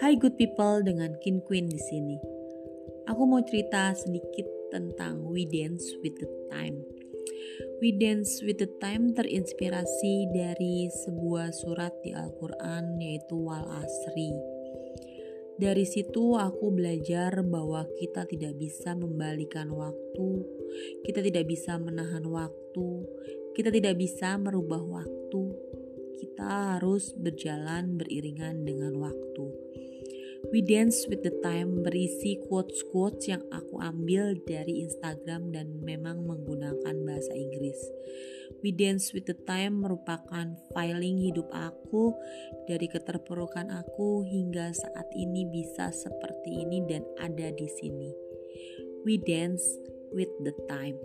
Hai good people dengan Kin Queen di sini. Aku mau cerita sedikit tentang We Dance with the Time. We Dance with the Time terinspirasi dari sebuah surat di Al-Quran yaitu Wal Asri. Dari situ aku belajar bahwa kita tidak bisa membalikan waktu, kita tidak bisa menahan waktu, kita tidak bisa merubah waktu, kita harus berjalan beriringan dengan waktu. We Dance with the Time berisi quotes-quotes yang aku ambil dari Instagram dan memang menggunakan bahasa Inggris. We Dance with the Time merupakan filing hidup aku dari keterpurukan aku hingga saat ini bisa seperti ini dan ada di sini. We Dance with the Time.